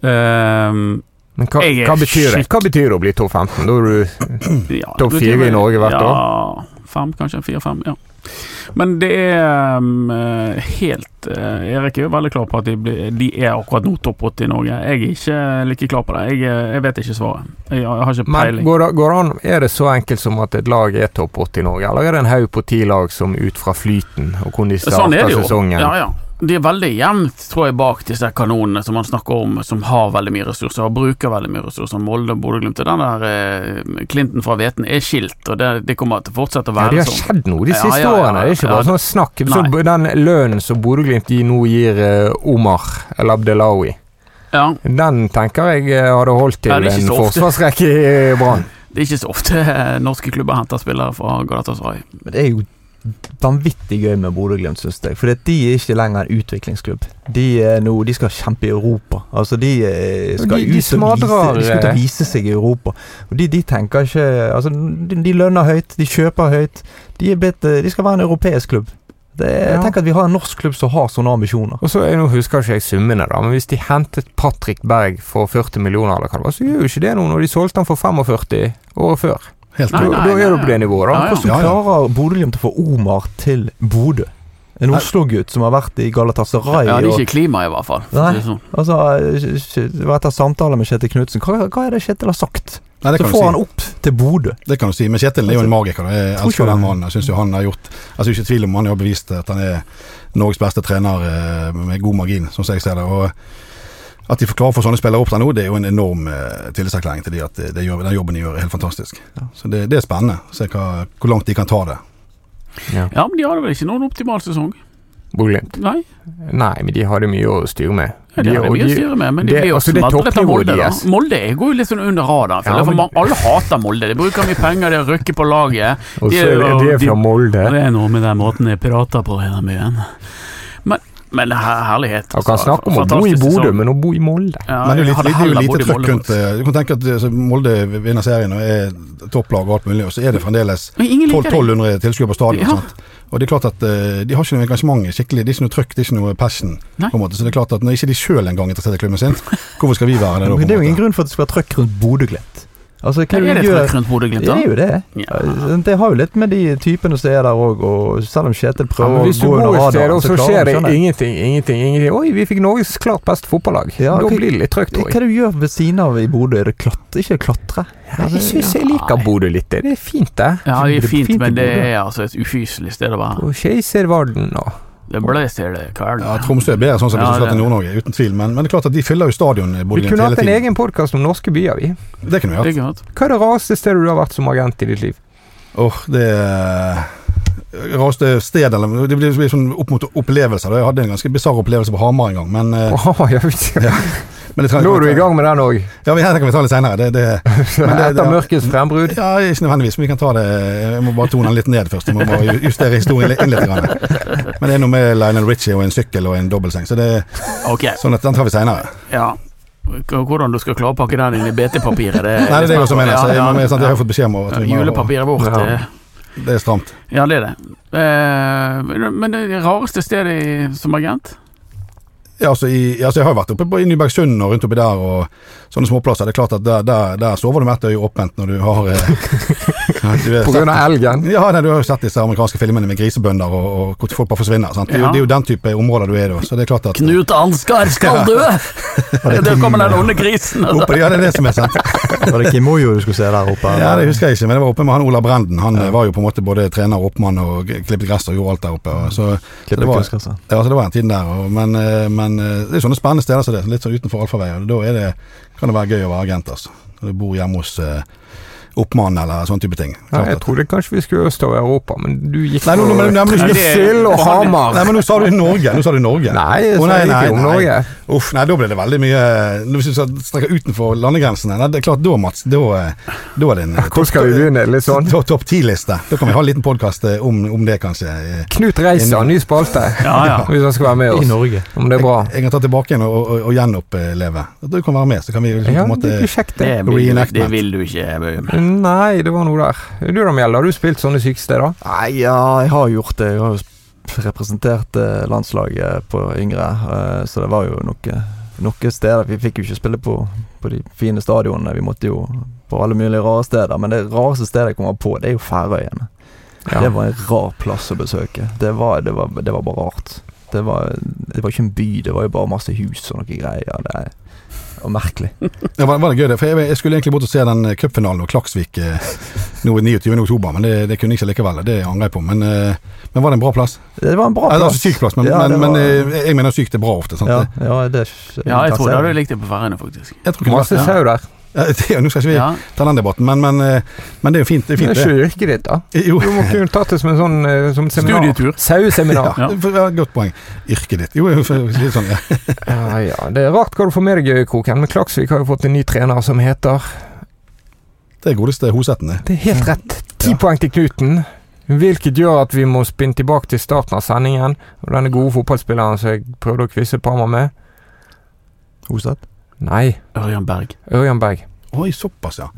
Ehm, Men hva, hva betyr det? Hva betyr det å bli topp 15? Da er du ja, Topp 4 i Norge hvert ja, Fem, kanskje. Fire-fem. ja. Men det er um, helt uh, Erik er jo veldig klar på at de, blir, de er akkurat nå topp 80 i Norge. Jeg er ikke like klar på det. Jeg, eh, jeg vet ikke svaret. Jeg, jeg har ikke Men peiling. går det, går det an, er det så enkelt som at et lag er topp 80 i Norge, eller er det en haug på ti lag som ut fra flyten og hvordan de starter Sånn er sesongen? Ja, ja. De er veldig jevnt, tror jeg, bak disse kanonene som man snakker om, som har veldig mye ressurser og bruker veldig mye ressurser. Molde og Bodø-Glimt. Den der eh, Clinton fra Veten er skilt, og det, det kommer til å fortsette å være sånn. Ja, det har sånn. skjedd noe de Ja, siste ja, ja, årene. Det er ikke ja. bare sånn snakk. Så den lønnen som Bodø-Glimt nå gir eh, Omar El Abdelawi, Ja, den tenker jeg eh, hadde holdt til Ja, en forsvarsrekke i Brann. det er ikke så ofte norske klubber henter spillere fra Galatasaray. Men det er jo vanvittig gøy med Bodø-Glimt, syns jeg. For de er ikke lenger en utviklingsklubb. De, er no, de skal kjempe i Europa. Altså, de eh, skal De- de ut og vise, de skal ut og vise seg i Europa. Og de, de tenker ikke Altså, de, lønner høyt, de kjøper høyt. De, blitt, de skal være en europeisk klubb. Det, Ja. Jeg tenker at vi har en norsk klubb som har sånne ambisjoner. Og så, jeg- Nå husker ikke jeg summene, da, men hvis de hentet Patrick Berg for 40 millioner, eller hva det var, så gjør jo ikke det noe når de solgte han for 45 året før. Helt Nei, Da, da er du på det nivået, da. Ja, ja. Hvordan klarer Bodø-Glimt å få Omar til Bodø? En Oslo-gutt som har vært i Galatasaray Ja, det er ikke klima, i hvert fall. det sånn. Altså, det var etter samtale med Kjetil Knutsen. Hva, hva er det Kjetil har sagt? Nei, Så får si. han opp til Bodø. Det kan du si. Men Kjetil er jo en magiker. Jeg elsker den mannen. Jeg synes jo han har gjort Jeg Altså ikke tvil om han har bevist at han er Norges beste trener eh, med god margin, sånn som jeg ser det. Og at de får klare å få sånne spillere opp der nå, det er jo en enorm eh, tillitserklæring til de at det, det gjør, den jobben de gjør, er helt fantastisk. Så det, det er spennende å se hva, hvor langt de kan ta det. Ja. Ja, men de hadde vel ikke noen optimal sesong? Bodø-Glimt. Nei, Nei, men de hadde mye å styre med. ja, det De- har de mye å styre med, men de det- blir jo altså, det smadret av Molde. da. Molde går jo litt sånn under radaren. Ja, for men- alle hater Molde. De bruker mye penger, de rykker på laget. Og så er de er de- fra Molde. Det er noe med den måten de prater på hele byen. Men, her, herlighet. Du kan altså. snakke om å bo i Bodø, men å bo i Molde Ja, Men det er jo litt, heller lite trøkk rundt eh, Du kan tenke at altså, Molde vinner serien og er topplag og alt mulig, og så er det fremdeles Men ingen liker det. 1200 tilskuere på stadion. Ja. Og det er klart at eh, De har ikke noe engasjement skikkelig, det er ikke noe trøkk, det er ikke noe passion. Nei. på en måte, Så det er klart at Når ikke de sjøl engang er interessert i klubben sin, hvorfor skal vi være det da? på Men det er jo ingen grunn for at det skal være trøkk rundt Bodø-Glimt. Altså, hva Er er det det du trøkk rundt Bodø-Glimt, Det er jo det. Ja. Det har jo litt med de typene som er der òg, og selv om Kjetil Ja, prøver men å hvis du gå under bor et sted, radaren, så klarer skjer det det. ingenting, ingenting, ingenting Oi, vi fikk Norges klart beste fotballag. Ja, da blir det litt trøkt. Hva det du gjør ved siden av i Bodø? Er det klatre? Ikke klatre? Jeg syns jeg liker Bodø litt. Det er fint, det. Ja, det er fint, fint men det er altså et ufyselig sted å være. Og Keiservarden og Det blåser det kvelden. Ja, Tromsø er bedre sånn som Ja, det det- til Nord-Norge, uten tvil. Men, men det er klart at de fyller jo stadion eh, Vi tiden. Vi kunne hatt en egen podkast om norske byer, vi. Det kunne vi hatt. er. Hva er det rareste stedet du har vært som agent i ditt liv? Åh, det Raste sted, eller Det blir, sånn opp mot opplevelser. da. Jeg hadde en ganske bisarr opplevelse på Hamar en gang, men, ikke. Ja. men Nå er du i gang med den òg. Ja, vi- det kan vi ta litt senere. Det, det, det- Etter mørkets frembrudd. ja, ikke nødvendigvis, men vi kan ta det Jeg må bare tone den litt ned først. Jeg må bare justere historien inn litt. Grann. Men det er noe med Lionel Richie og en sykkel og en dobbeltseng, så det okay. sånn at den tar vi senere. ja. Hvordan du skal klare å pakke den inn i BT-papiret, det Nei, det er det jeg også mener. Så jeg, Ja, ja, ja, jeg har fått beskjed om at ja, Julepapiret vårt, Ja. Det er stramt. Ja, det er det. Eh, men- det rareste stedet i, som agent? Ja, altså, i, altså Jeg har jo vært oppe på, i Nybergsund og rundt oppi der og sånne småplasser. Det er klart at der, der, der sover du med ett øye åpent når du har eh, På grunn av elgen. Ja, nei, du har jo sett disse amerikanske filmene med grisebønder og, og hvor folk bare forsvinner. Sant? Det, er jo- det er jo den type områder du er i da. Så det klart at Knut Ansgar skal dø! Der kommer den onde grisen. altså. Oppe, ja, det er det som er sant. Var det Kimoyo du skulle se der oppe? Ja, Det husker jeg ikke, men det var oppe med han Ola Brenden. Han ja. var jo på en måte både trener og oppmann og klippet gress og gjorde alt der oppe. Og så, Klippet det var- ja, så det var en tid der. Og, men, eh, men eh, det er sånne spennende steder som det. Litt sånn utenfor allfarvei. Og da er det, kan det være gøy å være agent. altså. Når du bor hjemme hos eh, oppmann eller sånn type ting. Ja, jeg trodde kanskje vi skulle østover i Europa, men du gikk Nei, nå- nå- men- nei, men- Sild og Hamar. Nei, men nå sa du Norge. Nå sa du Norge. Nei, jeg sa ikke om. Norge. Uff, nei, da ble det veldig mye Hvis du skal strekke utenfor landegrensene nei, Det er klart, da, Mats, da, eh, da er det en Hvor skal vi begynne? Litt sånn? Topp top ti-liste. Da kan vi ha en liten podkast om, om det, kanskje. Eh, Knut Reiser, ny spalte. Ja, ja. Hvis han skal være med oss. I. Norge. Om det er bra. Jeg, jeg kan ta tilbake igjen og, og, og gjenoppleve. Du kan være med, så kan vi liksom, Ja, på en måte det. Det vil, det vil du ikke, Bøhum. Nei, det var noe der. Du da, Mjell, har du spilt sånne sykesteder? Nei, ja, jeg har gjort det. Jeg har jo representert eh, landslaget på yngre, eh, så det var jo noe, noe steder Vi fikk jo ikke spille på, på de fine stadionene, vi måtte jo på alle mulige rare steder. Men det rareste stedet jeg kommer på, det er jo Færøyene. Ja. Det var en rar plass å besøke. Det var, det var, det var bare rart. Det var, det var ikke en by, det var jo bare masse hus og noe greier. Det er og merkelig. Ja, var, var det gøy det? For jeg, jeg skulle egentlig bort og se den eh, cupfinalen og Klaksvik eh, nå 29. oktober, men det, det kunne jeg ikke likevel. Det angrer jeg på. Men, eh, men var det en bra plass? Det var en bra plass. altså syk plass, men, Ja, men, det men var- eh, jeg mener sykt er bra ofte. Sant? Ja, ja, det, Ja, jeg tror det hadde likt det på Færøyene, faktisk. Jeg tror ikke Masse det. sau der. Ja, nå skal ikke vi Ja. ta den debatten, men, men, eh, men det er jo fint. Det er Det fint er det. ikke yrket ditt, da. Jo. Du må kunne tatt det som en sånn eh, som et seminar. Studietur. Saueseminar. Ja, ja, godt poeng. Yrket ditt. Jo, jo, litt sånn, ja. Ja, ja. Det er rart hva du får med deg, Kroken, men Klaksvik har jo fått en ny trener som heter Det er godeste Hosetten, det. Det er helt rett. Ti Ja. poeng til Knuten. Hvilket gjør at vi må spinne tilbake til starten av sendingen. Og denne gode fotballspilleren som jeg prøvde å kvisse Parma par med med. Nei, Ørjan Berg. Ørjan Berg. Oi, såpass, ja.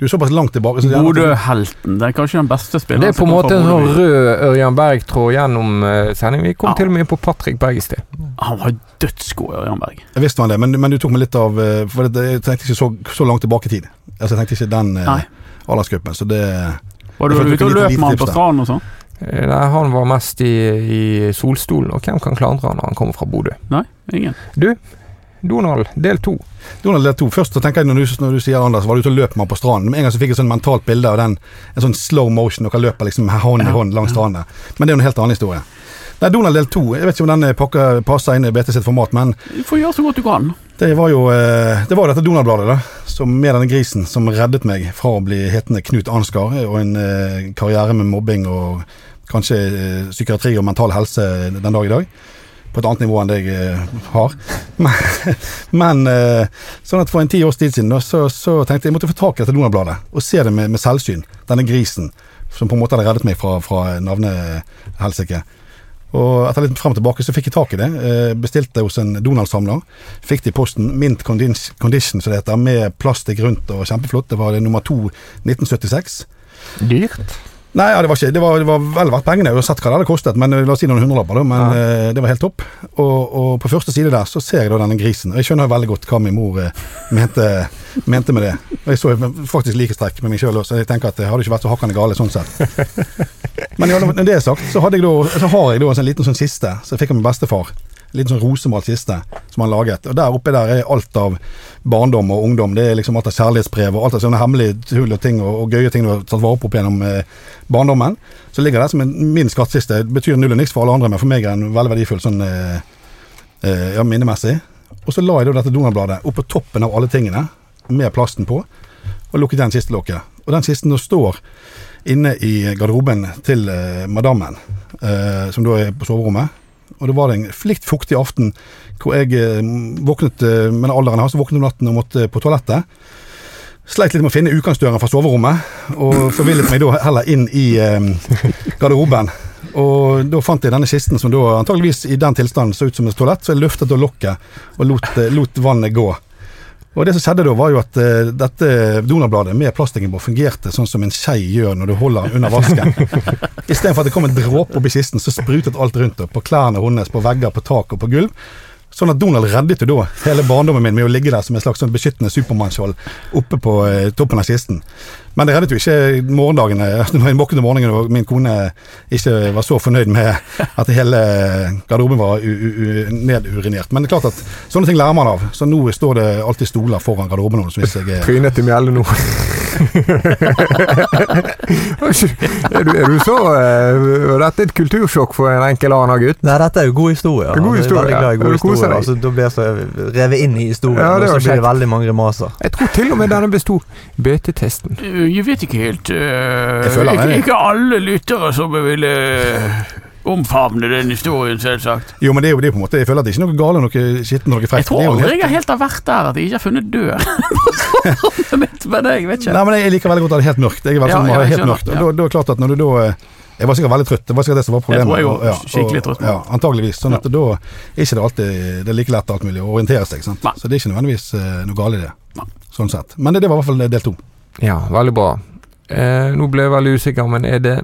Du er såpass langt tilbake. så Bodø-helten. Det er kanskje den beste spilleren Det er på en måte en sånn rød Ørjan Berg-tråd gjennom uh, sendingen. Vi kom Ja. til og med inn på Patrick Bergestad. Han var dødsgod, Ørjan Berg. Jeg visste han det, men, men du tok meg litt av eh, For jeg tenkte ikke så, så langt tilbake i tid. Altså, jeg tenkte ikke den eh, Nei. aldersgruppen, så det Var du ute og løp med han på stranden og sånn? Eh, Nei, han var mest i, i solstolen, og hvem kan klandre han når han kommer fra Bodø? Nei, ingen. Donald, del to. Donald del 2. Først så tenker jeg når du, når du sier Anders, var du ute og løp med han på stranden. Med en gang så fikk jeg et sånn mentalt bilde av den En sånn slow motion, dere løper liksom hånd i hånd langs stranden. Men det er jo en helt annen historie. Nei, Donald del 2. Jeg vet ikke om den pakka passer inn i BT sitt format, men Du får gjøre så godt du kan. det var jo eh, Det var dette Donald-bladet, da. Som med denne grisen som reddet meg fra å bli hetende Knut Ansgar og en eh, karriere med mobbing og kanskje eh, psykiatri og mental helse den dag i dag. På et annet nivå enn det jeg eh, har. Men, men eh, sånn at for en ti års tid siden så, så tenkte jeg jeg måtte få tak i dette Donald-bladet og se det med, med selvsyn. Denne grisen som på en måte hadde reddet meg fra, fra navnehelsike. Og etter litt frem og tilbake så fikk jeg tak i det. Eh, Bestilte hos en Donald-samler. Fikk det i posten. Mint condition, som det heter, med plastikk rundt og kjempeflott. Det var det nummer to 1976. Dyrt. Nei, ja, det var ikke Det var, det var vel verdt pengene. Jeg har sett hva det hadde kostet, men eh, la oss si noen hundrelapper, da. Men eh, det var helt topp. Og, og på første side der så ser jeg da denne grisen. Og jeg skjønner jo veldig godt hva min mor eh, mente, mente med det. Og jeg så faktisk likhetstrekk med meg sjøl òg, så jeg tenker at jeg hadde ikke vært så hakkande gale sånn sett. Men ja, når det er sagt, så, da, så har jeg da en sånn liten sånn siste som jeg fikk av min bestefar. Liten sånn rosemalt kiste som han laget. Og der oppe der er alt av barndom og ungdom. Det er liksom alt av kjærlighetsbrev og alt av sånne hemmelige hull og ting og, og gøye ting du har tatt vare på opp gjennom eh, barndommen. Så ligger det som en, min skattkiste. Betyr null og niks for alle andre, men for meg er den veldig verdifull sånn eh, eh, ja, minnemessig. Og så la jeg da dette donorbladet oppå toppen av alle tingene, med plasten på, og lukket igjen kistelokket. Og den kisten da står inne i garderoben til eh, madammen, eh, som da er på soverommet. Og det var en litt fuktig aften hvor jeg eh, våknet eh, med den alderen så våknet om natten og måtte på toalettet. Sleit litt med å finne utgangsdøren fra soverommet, og forvillet meg da heller inn i eh, garderoben. Og da fant jeg denne kisten som da antageligvis i den tilstanden så ut som et toalett, så jeg løftet da lokket og lot, lot vannet gå. Og det som skjedde da, var jo at uh, dette Donald-bladet med plastikken på fungerte sånn som en skei gjør når du holder den under vasken. Istedenfor at det kom en dråpe oppi kisten, så sprutet alt rundt det. På klærne hennes, på vegger, på tak og på gulv. Sånn at Donald reddet jo da hele barndommen min med å ligge der som en slags sånn beskyttende Supermann-skjold oppe på eh, toppen av kisten. Men det reddet jo ikke morgendagene. Når jeg våknet om morgenen og min kone ikke var så fornøyd med at hele garderoben var nedurinert. Men det er klart at sånne ting lærer man av. Så nå står det alltid stoler foran garderoben hennes hvis jeg er Trynet til Mjelle nå. er, du, er du så uh, Dette er et kultursjokk for en enkel annen gutt? Nei, dette er jo god historie. God historie, ja. God Du koser deg. Altså, da blir jeg så revet inn i historien, Ja, og så blir det veldig mange grimaser. Jeg tror til og med denne besto BT-testen. Eh, Jeg vet ikke helt Uh, Jeg føler ikke, ikke alle lyttere som ville omfavne den historien, selvsagt. Jo, men det er jo det på en måte Jeg føler at det er ikke noe galt noe skittent, noe frekt. Jeg tror aldri helt- jeg helt har vært der at jeg ikke har funnet død. men jeg vet ikke. Nei, men jeg liker veldig godt at det er helt mørkt. Jeg er veldig Ja, sånn, ja, jeg helt mørkt. Og Ja. da, da er det klart at når du da eh, Jeg var sikkert veldig trøtt. Det var sikkert det som var problemet. Jeg tror jeg var skikkelig trøtt. Ja, antageligvis. Sånn at da er ikke det alltid Det er like lett alt mulig å orientere seg. Sant? Nei. Så det er ikke nødvendigvis eh, noe galt i det. Nei. Sånn sett. Men det, det var i hvert fall del to. Ja, veldig bra. eh, Nå ble jeg veldig usikker, men er det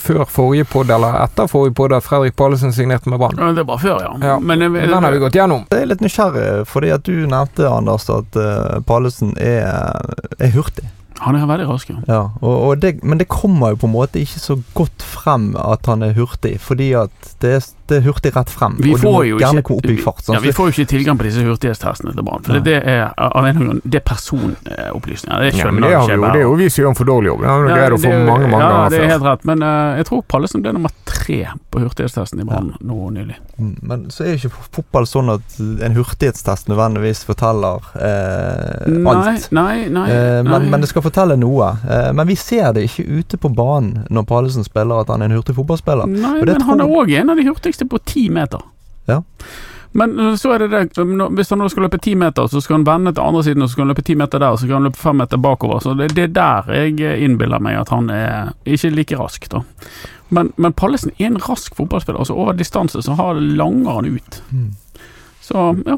før forrige podd eller etter forrige podd at Fredrik Pallesen signerte med Brann? Ja, Det var før, ja. Ja. Men jeg, Den har vi gått gjennom. Jeg er litt nysgjerrig, fordi at du nevnte, Anders, at uh, Pallesen er, er hurtig. han er veldig rask, ja. Ja, og, og det, men det kommer jo på en måte ikke så godt frem at han er hurtig, fordi at det er, det er hurtig rett frem. Vi og får jo gjerne ikke, opp i fart. ja, Sånn. vi får jo ikke tilgang på disse hurtighetstestene til barn. For Nei. det, det er av en grunn Det er personopplysninger. Det Ja, det har vi jo. Det er jo vi som gjør en for dårlig jobb. Det Ja, det er jo- mange mange ja, det er helt rett. Men uh, jeg tror Pallesen ble nummer tre på hurtighetstesten i Brann nå nylig. Mm, Men så er jo ikke fotball sånn at en hurtighetstest nødvendigvis forteller eh, Nei, alt. nei, nei. Eh, men, nei. men det skal fortelle noe. Eh, men vi ser det ikke ute på banen når Pallesen spiller at han er en hurtig fotballspiller. Nei, men tror... han er òg en av de hurtigste på ti meter. Ja. Men uh, så er det det Hvis han nå skal løpe ti meter, så skal han vende til andre siden, og så skal han løpe ti meter der, og så skal han løpe fem meter bakover. Så det, det er der jeg eh, innbiller meg at han er ikke like rask, da. Men, men Pallesen er en rask fotballspiller. Altså Over distanse så har langer han ut. Så ja.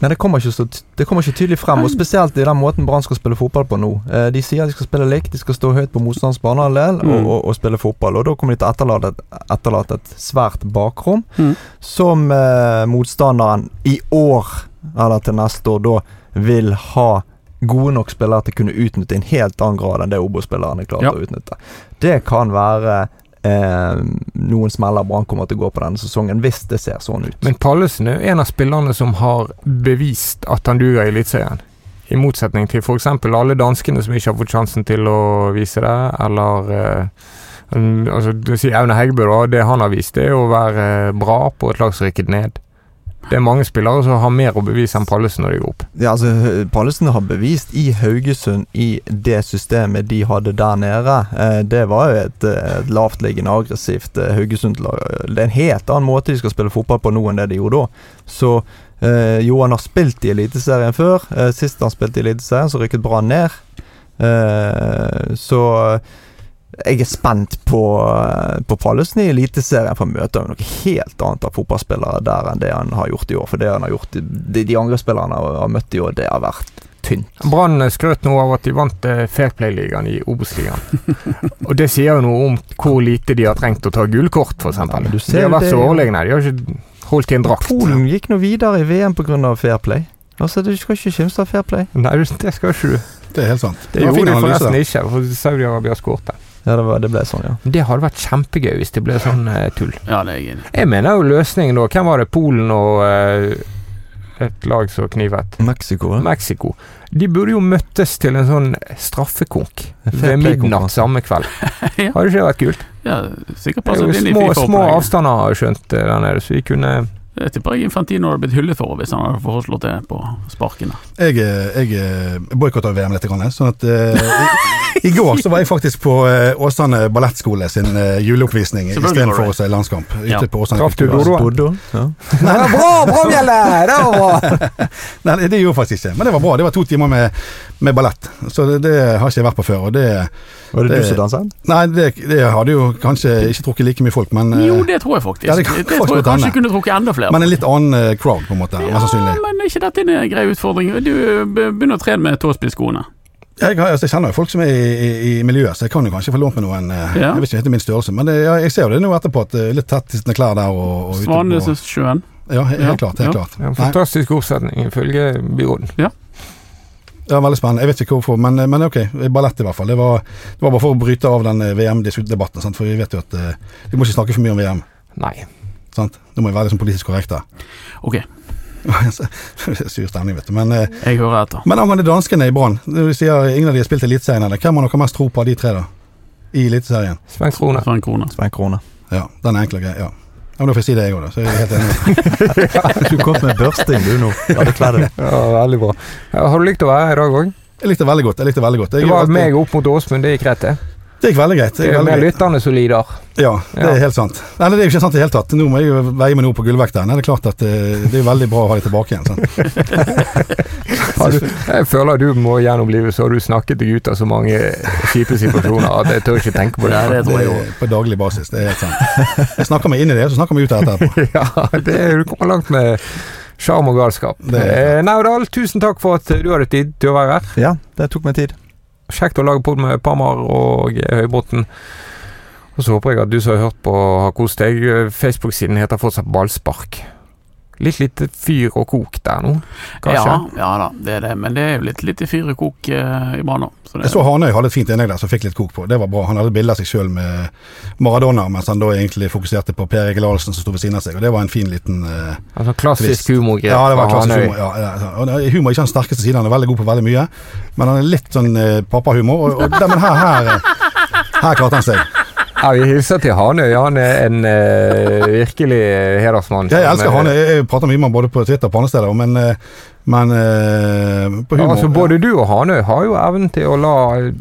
Men det kommer, ikke så, det kommer ikke tydelig frem, og spesielt i den måten Brann skal spille fotball på nå. Eh, de sier de skal spille likt, de skal stå høyt på motstanderens banehalvdel og, Mm. og, og spille fotball. Og da kommer de til å etterlate, et- etterlate et svært bakrom, Mm. som eh, motstanderen i år, eller til neste år, da vil ha gode nok spillere til å kunne utnytte i en helt annen grad enn det Obo-spillerne klarte Ja. å utnytte. Det kan være eh, noen smeller Brann kommer til å gå på denne sesongen, hvis det ser sånn ut. Men Pallesen er en av spillerne som har bevist at han duger i Eliteserien. I motsetning til f.eks. alle danskene som ikke har fått sjansen til å vise det, eller eh, altså, du sier Aune Heggebø, da. Det han har vist, det er å være bra på et lag som rykket ned. Det er mange spillere som har mer å bevise enn Pallesen når de går opp. Ja, altså Pallesen har bevist i Haugesund i det systemet de hadde der nede. Eh, det var jo et, et lavtliggende, aggressivt eh, Haugesund-lag. Det er en helt annen måte de skal spille fotball på nå enn det de gjorde da. Så eh, jo, han har spilt i Eliteserien før. Eh, sist han spilte i Eliteserien, så rykket Brann ned. Eh, så jeg er spent på, eh, på Pallesen i Eliteserien, for å møte noe helt annet av fotballspillere der enn det han har gjort i år. For det han har gjort De, de andre spillerne han har møtt i år, det har vært tynt. Brann skrøt nå av at de vant eh, Fairplay-ligaen i Obos-ligaen. og det sier jo noe om hvor lite de har trengt å ta gullkort, f.eks. Ja, De har vært så overlegne. De har ikke holdt i en drakt. Polen gikk nå videre i VM pga. fair play. Altså, Du skal ikke kimse av fair play. Nei, det skal ikke du. Det er helt sant. Det det gjorde de forresten ikke, for Saudi-Arabia skårte. Ja, det, var, det ble sånn, ja. Det hadde vært kjempegøy hvis det ble sånn uh, tull. Ja, det er jeg enig. Jeg mener jo løsningen da Hvem var det? Polen og uh, et lag som knivet? Mexico, Ja. Mexico. De burde jo møttes til en sånn straffekonk ved midnatt samme kveld. Ja. Hadde ikke det vært kult? Ja, sikkert Det er passet jo inn i små, små avstander, har jeg skjønt, eh, der nede, så vi kunne Jeg tipper jeg Infantino hadde blitt hyllet for hvis han hadde foreslått det på sparkene. Jeg, eh, jeg boikotter VM litt, sånn at eh, i, I går så var jeg faktisk på eh, Åsane ballettskole sin eh, juleoppvisning istedenfor å se landskamp. Ute Ja. på Åsane Traff du. Dodo? Ja. Nei, bra, bra, Bjelle! Det var bra! Nei, det gjorde jeg faktisk ikke, men det var bra. Det var to timer med, med ballett. Så det, det har ikke jeg vært på før. Og det, Var det, Det- du som danset? nei, det, det hadde jo kanskje ikke trukket like mye folk, men, eh, Jo, det tror jeg faktisk. Ja, det det, kan tror jeg kanskje kunne trukket enda flere. Men en litt annen eh, crowd, på en måte. ja, sannsynlig. men er ikke dette en grei utfordring? Du begynner å trene med tåspillskoene. Jeg, altså, jeg kjenner jo folk som er i, i, i miljøet, så jeg kan jo kanskje få lånt med noen eh, Ja. Jeg vet ikke helt min størrelse, men det, ja, jeg ser jo det nå etterpå, at det litt tettsittende klær der. Og, og Svanesjøen. Ja, helt Ja, klart. helt ja. klart. Ja, fantastisk ordsetning ifølge byråden. ja, veldig spennende. Jeg vet ikke hvorfor, men, men ok. Ballett, i hvert fall. Det var, det var bare for å bryte av den eh, VM-debatten, for vi vet jo at eh, vi må ikke snakke for mye om VM. Nei. Sant? Det må jo være liksom politisk da Ok, Sur stemning, vet du. Men, eh, jeg hører etter. men angående danskene i Brann. Du sier ingen av de har spilt Eliteserien ennå. Hvem har dere mest tro på av de tre, da? I Eliteserien? Sven Krone. Svein krone. Svein Krone. Ja, den er greia. Ja. ja, men da får jeg si det, jeg òg, da. Så er jeg helt enig. Du kom med børsting, du nå. Ja, det kledde deg. Ja, veldig bra. Ja, har du likt å være her i dag òg? Jeg likte det veldig godt. jeg likte det veldig godt. Jeg Det er var alltid- meg opp mot Åsmund, det gikk rett, det. Det gikk veldig greit. Det Det er mer som lider. Ja, det er helt sant. Nei, det er jo ikke sant i det hele tatt. Nå må jeg jo veie meg nå på gullvekt der. Det er klart at eh, det er veldig bra å ha dem tilbake igjen. Sant? Jeg føler du må gjennom livet, så har du snakket deg ut av så mange kjipe situasjoner at jeg tør ikke tenke på det. Ja, det er på daglig basis. Det er helt sant. Jeg snakker meg inn i det, og så snakker vi ut av det etterpå. Ja, det, du kommer langt med sjarm og galskap. Eh, Naudal, tusen takk for at du hadde tid til å være her. Ja, det tok meg tid. Kjekt å lage pod med Pamar og Høybråten. Og så håper jeg at du som har hørt på, har kost deg. Facebook-siden heter fortsatt Ballspark. Litt lite fyr og kok der nå, kanskje? Ja, ja da, det er det. Men det er jo litt lite fyr og kok eh, i banen. så det- Jeg så Hanøy hadde et fint innlegg der som fikk litt kok på. Det var bra. Han hadde bilde av seg sjøl med Maradona, mens han da egentlig fokuserte på Per Egil Ahlsen som sto ved siden av seg. Og det var en fin liten eh, Altså klassisk Twist. humorgrep Ja, det var fra klassisk Hanøy. humor. Ja, ja, og humor er ikke hans sterkeste side, han er veldig god på veldig mye. Men han er litt sånn eh, pappahumor. Og, og, men her, her, eh, her klarte han seg. Ja, vi hilser til Hanøy. Han er en uh, virkelig hedersmann. Jeg elsker Hanøy. Jeg, jeg prater mye med han både på Twitter og på andre steder, men, eh, men uh, på Ja, altså, både du og Hanøy har jo evnen til å la eh,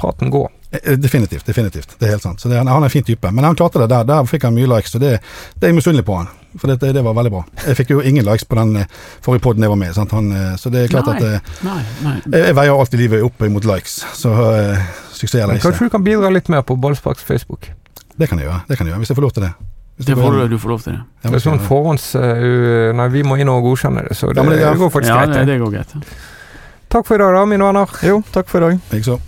praten gå. Eh, Definitivt. definitivt, Det er helt sant. Så det, han er en fin type. Men han klarte det der. Der fikk han mye likes, og det, det er jeg misunnelig på han. For det, det var veldig bra. Jeg fikk jo ingen likes på den eh, forrige poden jeg var med i. Eh, så det er klart Nei. at eh, Nei, nei. jeg, jeg veier alltid livet opp imot likes. Så eh, suksess eller ikke. kanskje du kan bidra litt mer på Ballsparks Facebook? Det kan jeg gjøre. det kan jeg gjøre, Hvis jeg får lov til det. Hvis Det får du, du får lov til det. Det er sånn forhånds... Uh, nei, vi må inn og godkjenne det, så det, Ja, det- det går faktisk Ja, greit. det, det. det går greit. Takk for i dag, da, mine venner. Jo, takk for i dag. Ikke så.